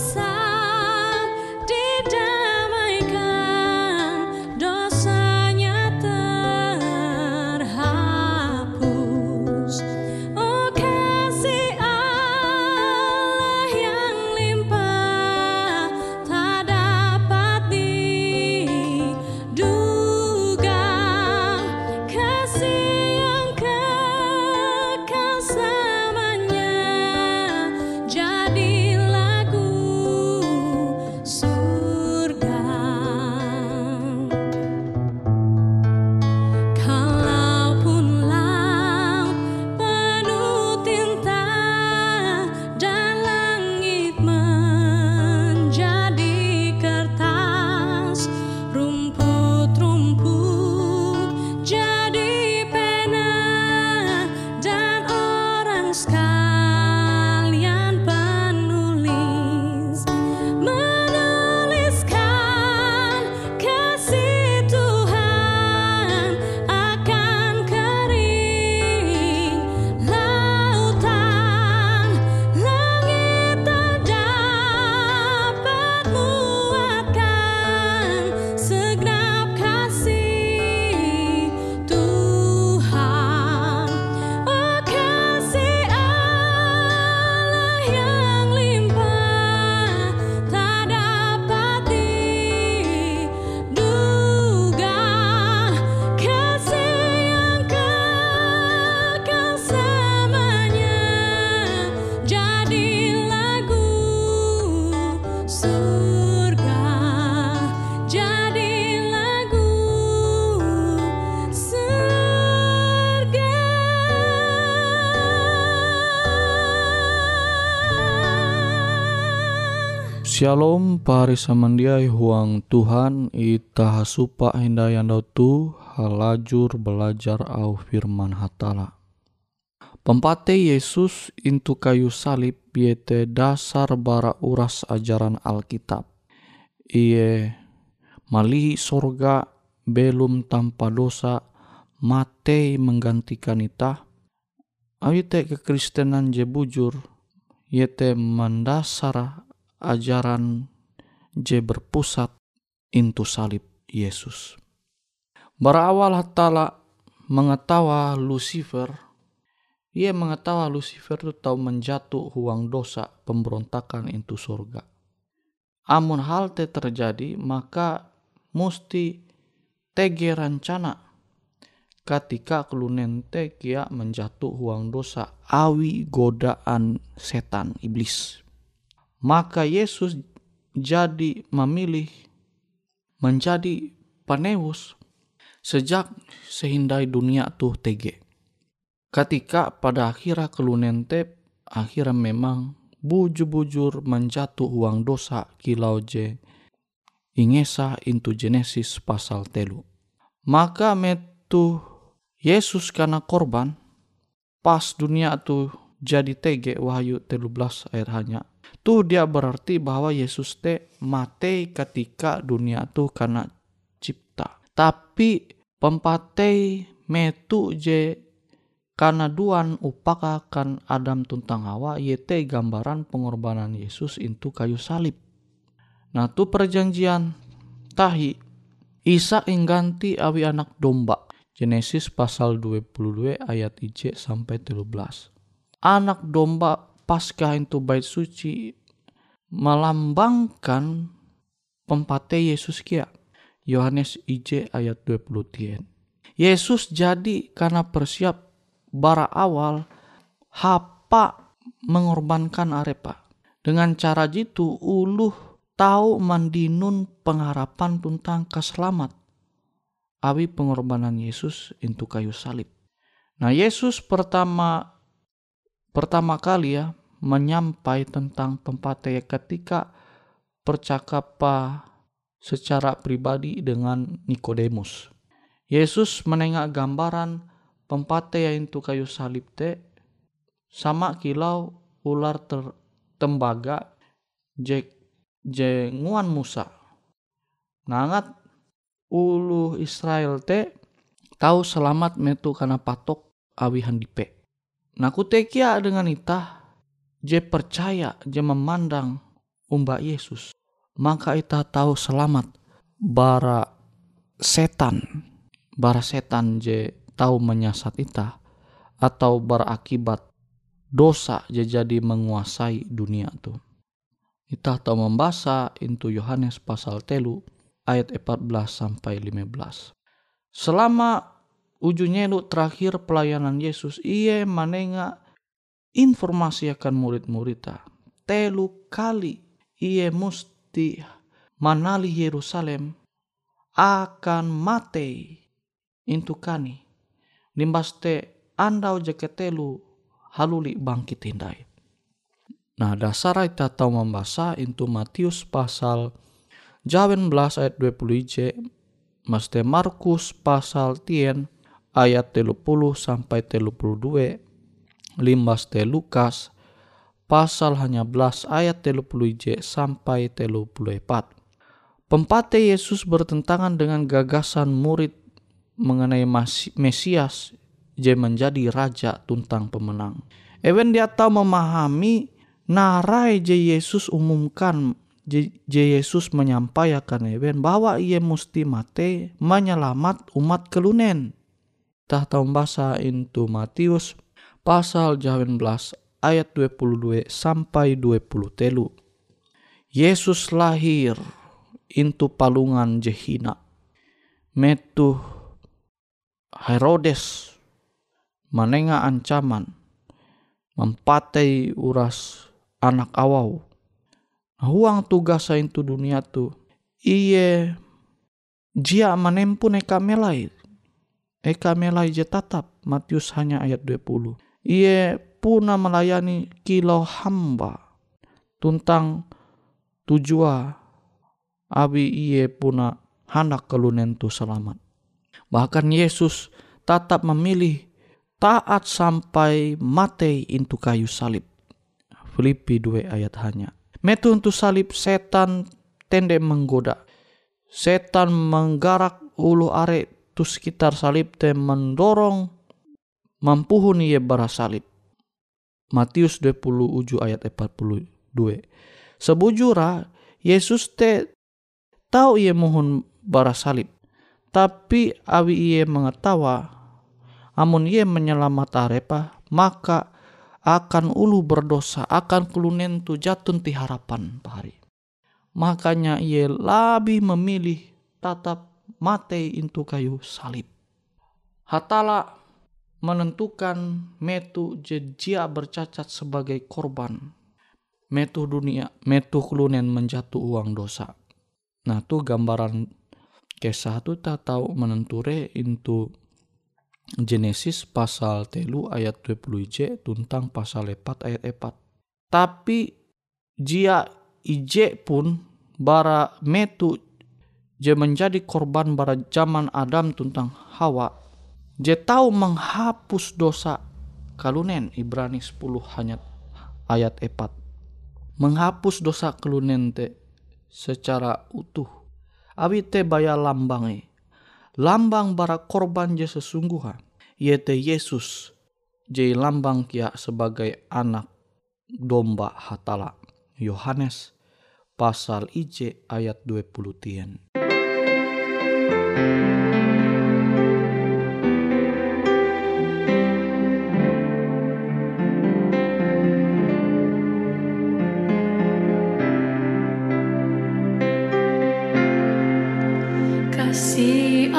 passar. Shalom pari samandiai huang Tuhan ita hasupa hindayandau tu halajur belajar au firman hatala. Pempate Yesus intu kayu salib yete dasar bara uras ajaran Alkitab. Iye malihi sorga belum tanpa dosa mate menggantikan ita. Awite kekristenan je bujur yete mendasar ajaran je berpusat intu salib Yesus. Berawal hatala mengetawa Lucifer, ia mengetawa Lucifer itu tahu menjatuh huang dosa pemberontakan intu surga. Amun hal te terjadi maka musti tege rancana ketika kelunente kia menjatuh huang dosa awi godaan setan iblis maka Yesus jadi memilih menjadi penebus sejak sehindai dunia tuh tege. Ketika pada akhirnya kelunente akhirnya memang bujur-bujur menjatuh uang dosa kilau je ingesa into Genesis pasal telu. Maka metu Yesus karena korban pas dunia tu jadi tege Wahyu 13 ayat hanya. Tuh dia berarti bahwa Yesus te mati ketika dunia tu karena cipta. Tapi pempatei metu je karena duan upaka kan Adam tuntang Hawa yete gambaran pengorbanan Yesus itu kayu salib. Nah tu perjanjian tahi Isa ingganti awi anak domba. Genesis pasal 22 ayat IJ sampai 13. Anak domba pasca itu bait suci melambangkan pempate Yesus kia. Yohanes IJ ayat 20 tien. Yesus jadi karena persiap bara awal hapa mengorbankan arepa. Dengan cara jitu uluh tahu mandinun pengharapan tentang keselamat awi pengorbanan Yesus untuk kayu salib. Nah Yesus pertama pertama kali ya menyampai tentang pempataya ketika percakapan secara pribadi dengan Nikodemus. Yesus menengah gambaran pempataya itu kayu salib te sama kilau ular ter, tembaga Jack jenguan Musa. Nangat ulu Israel te tahu selamat metu karena patok awi handipe. Nah kutekia dengan itah je percaya je memandang umba Yesus. Maka itah tahu selamat bara setan. Bara setan je tahu menyasat itah. Atau berakibat dosa je jadi menguasai dunia tuh. Kita tahu membaca into Yohanes pasal telu ayat 14 sampai 15. Selama ujungnya itu terakhir pelayanan Yesus, ia manenga informasi akan murid-muridnya. Telu kali ia mesti manali Yerusalem akan mati intu kani. Nimbaste andau jaketelu haluli bangkit hindai. Nah dasar kita tahu membaca itu Matius pasal jawen belas ayat 20 j Maste Markus pasal tien ayat 30 sampai 32 limbas te Lukas pasal hanya belas ayat 30 j sampai 34 Pempate Yesus bertentangan dengan gagasan murid mengenai Mesias je menjadi raja tuntang pemenang. Ewen dia tahu memahami narai je Yesus umumkan je Yesus menyampaikan eben bahwa ia mesti mati menyelamat umat kelunen. Tah tahu bahasa itu Matius pasal 19 ayat 22 sampai 20 telu. Yesus lahir into palungan jehina. Metu Herodes menengah ancaman mempatai uras anak awau. Huang tugas itu dunia tu. Iye jia menempu eka melai. Eka melai je tatap. Matius hanya ayat 20. Iye puna melayani kilau hamba. Tuntang tujua. Abi iye puna hendak kelunen tu selamat. Bahkan Yesus tetap memilih taat sampai mati intu kayu salib. Filipi 2 ayat hanya. Metu untuk salib setan tende menggoda. Setan menggarak ulu are tu sekitar salib te mendorong mampuhun ia bara salib. Matius 20 uju ayat 42. Sebujura Yesus te tahu ia mohon bara salib. Tapi awi ia mengetawa amun ia menyelamat arepa maka akan ulu berdosa, akan kulunen tu jatun ti harapan pahari. Makanya ia lebih memilih tatap mate intu kayu salib. Hatala menentukan metu jejia bercacat sebagai korban. Metu dunia, metu kulunen menjatuh uang dosa. Nah tu gambaran kisah tu tak tahu menenture intu Genesis pasal telu ayat 20 j tentang pasal 4 ayat 4. Tapi jia ije pun bara metu je menjadi korban pada zaman Adam tentang Hawa je tahu menghapus dosa kalunen Ibrani 10 hanya ayat 4 menghapus dosa kalunen te secara utuh. Abi te baya lambange. Lambang bara korban je sesungguhan. Yaitu Yesus je lambang kia sebagai anak domba hatala. Yohanes pasal IJ ayat 20 tien. see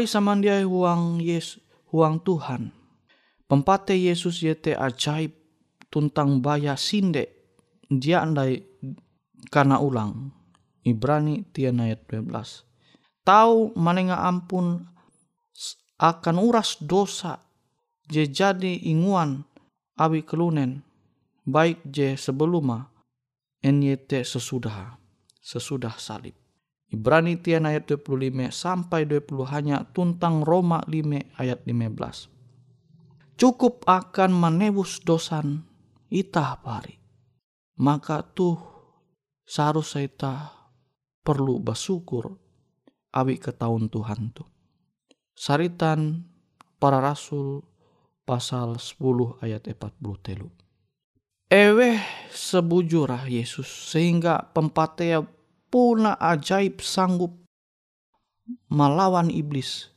Pari samandiai huang Yesus, huang Tuhan. Pempate Yesus yete ajaib tuntang baya sinde dia andai karena ulang. Ibrani tian ayat 12. Tahu manenga ampun akan uras dosa je jadi inguan abi kelunen baik je sebeluma enyete sesudah sesudah salib. Ibrani tian ayat 25 sampai 20 hanya tuntang Roma 5 ayat 15. Cukup akan menebus dosan itah pari. Maka tuh seharusnya ita perlu bersyukur awi ke tahun Tuhan tuh. Saritan para rasul pasal 10 ayat 40 telu. Ewe sebujurah Yesus sehingga pempatea puna ajaib sanggup melawan iblis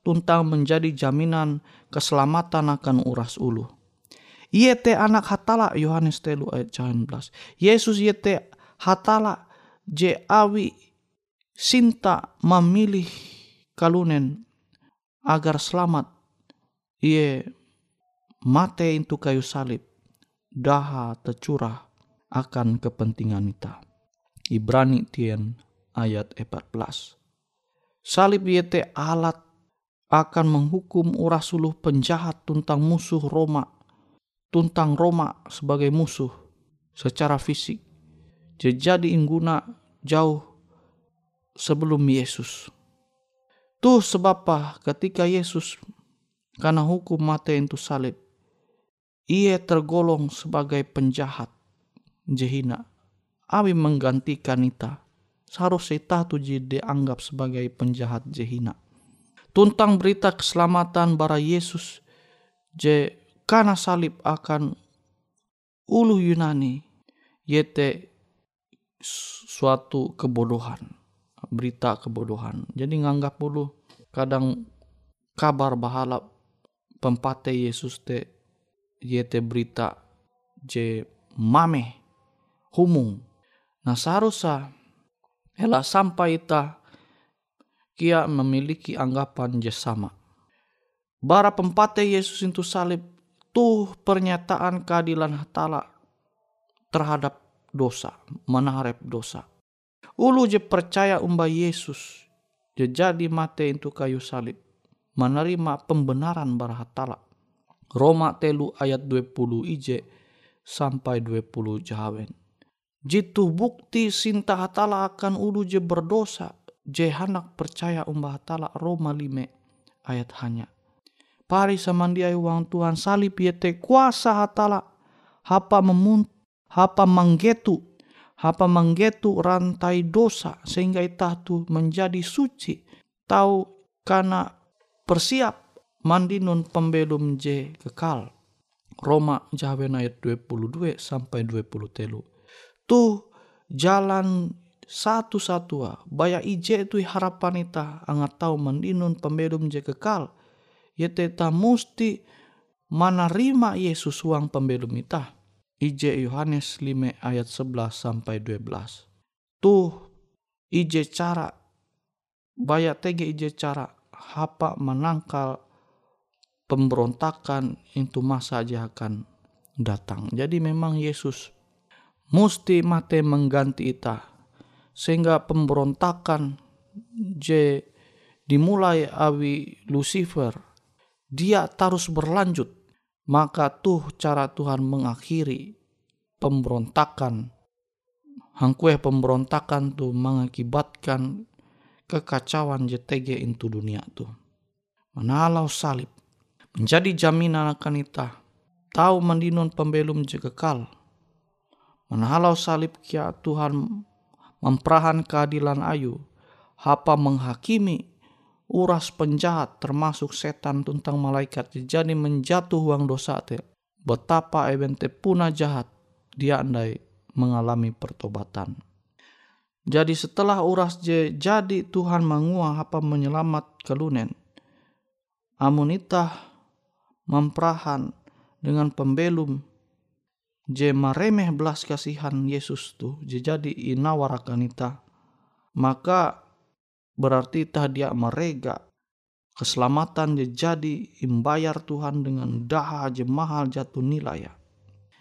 tuntang menjadi jaminan keselamatan akan uras ulu. Yete anak hatala Yohanes telu ayat 19. Yesus yete hatala je awi sinta memilih kalunen agar selamat ia mate itu kayu salib daha tercurah akan kepentingan kita. Ibrani tien ayat 14. Salib yete alat akan menghukum urah suluh penjahat tentang musuh Roma, tentang Roma sebagai musuh secara fisik. Jadi ingguna jauh sebelum Yesus. Tuh sebab ketika Yesus karena hukum mati itu salib, ia tergolong sebagai penjahat jehina. Abi menggantikan ita. Seharusnya ita tuh dianggap sebagai penjahat jehina Tuntang berita keselamatan bara Yesus je karena salib akan ulu Yunani yete suatu kebodohan berita kebodohan. Jadi nganggap ulu kadang kabar bahala pempate Yesus te yete berita je mame humung nah seharusnya Ela sampai ita kia memiliki anggapan jasama. Bara pempate Yesus itu salib tuh pernyataan keadilan hatala terhadap dosa, menaharap dosa. Ulu je percaya umba Yesus, je jadi mate itu kayu salib, menerima pembenaran bara hatala. Roma telu ayat 20 ije sampai 20 jahawen. Jitu bukti sinta hatala akan ulu je berdosa, je hanak percaya umbah hatala Roma lime ayat hanya. Pari samandiai uang Tuhan salib yete kuasa hatala. Hapa memunt hapa manggetu hapa manggetu rantai dosa sehingga itah tu menjadi suci. Tahu karena persiap mandinun pembelum je kekal. Roma Jawen ayat 22 sampai 20 telu tuh jalan satu-satua baya ije tu harapan ita angat tahu mandinun pembelum je kekal yete ta musti menerima Yesus uang pembelum ita. Ije Yohanes 5 ayat 11 sampai 12. Tuh ije cara baya tege ije cara hapa menangkal pemberontakan itu masa aja akan datang. Jadi memang Yesus musti mate mengganti ita sehingga pemberontakan je dimulai awi Lucifer dia terus berlanjut, maka tuh cara Tuhan mengakhiri pemberontakan. Hangkue pemberontakan tuh mengakibatkan kekacauan JTG itu dunia tuh. Menalau salib menjadi jaminan akan kita tahu mendinun pembelum kekal. Menalau salib kia Tuhan memperahan keadilan ayu, hapa menghakimi uras penjahat termasuk setan tentang malaikat jadi menjatuh uang dosa te. Betapa ebente puna jahat dia andai mengalami pertobatan. Jadi setelah uras je jadi Tuhan menguah apa menyelamat kelunen. Amunita memperahan dengan pembelum je maremeh belas kasihan Yesus tu je jadi inawarakan ita maka berarti tah dia merega keselamatan dia jadi imbayar Tuhan dengan daha je mahal jatuh nilai ya.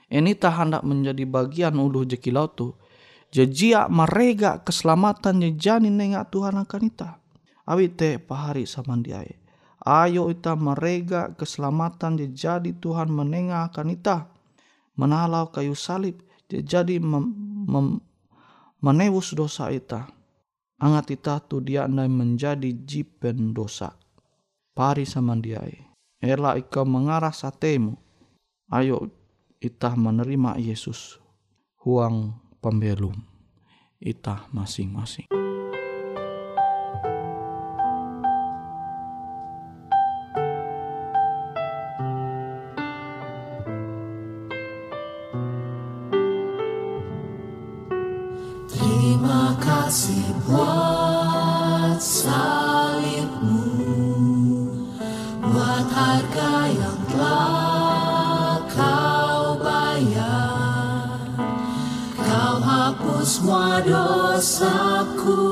Ini tah hendak menjadi bagian uluh jekilau tu. Jejia merega keselamatan je jani nengak Tuhan akan ita. Awi te pahari samandiai. Ayo ita merega keselamatan je jadi Tuhan menengah akan ita. Menalau kayu salib jadi mem, menewus dosa ita angat ita tu dia nai menjadi jipen dosa. Pari samandiai. Ela ika mengarah satemu. Ayo itah menerima Yesus. Huang pembelum. Itah masing-masing. Harga yang telah kau bayar. Kau hapus semua dosaku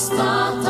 stata.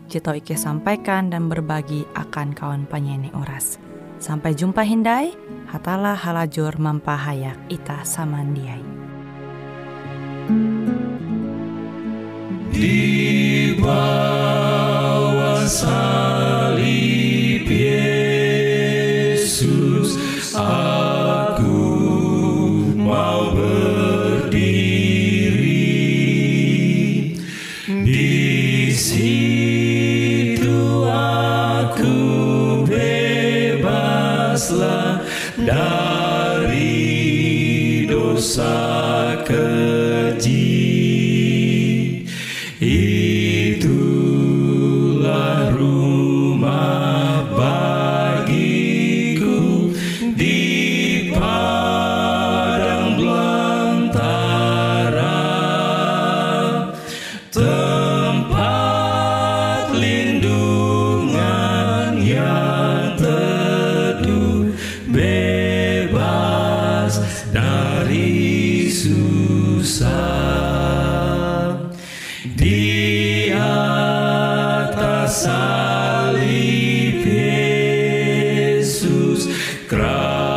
tau Ike sampaikan dan berbagi akan kawan penyanyi Uras. Sampai jumpa Hindai, hatalah halajur mampahayak ita samandiai. Di bawah salib Yesus sun. Jesus, graças.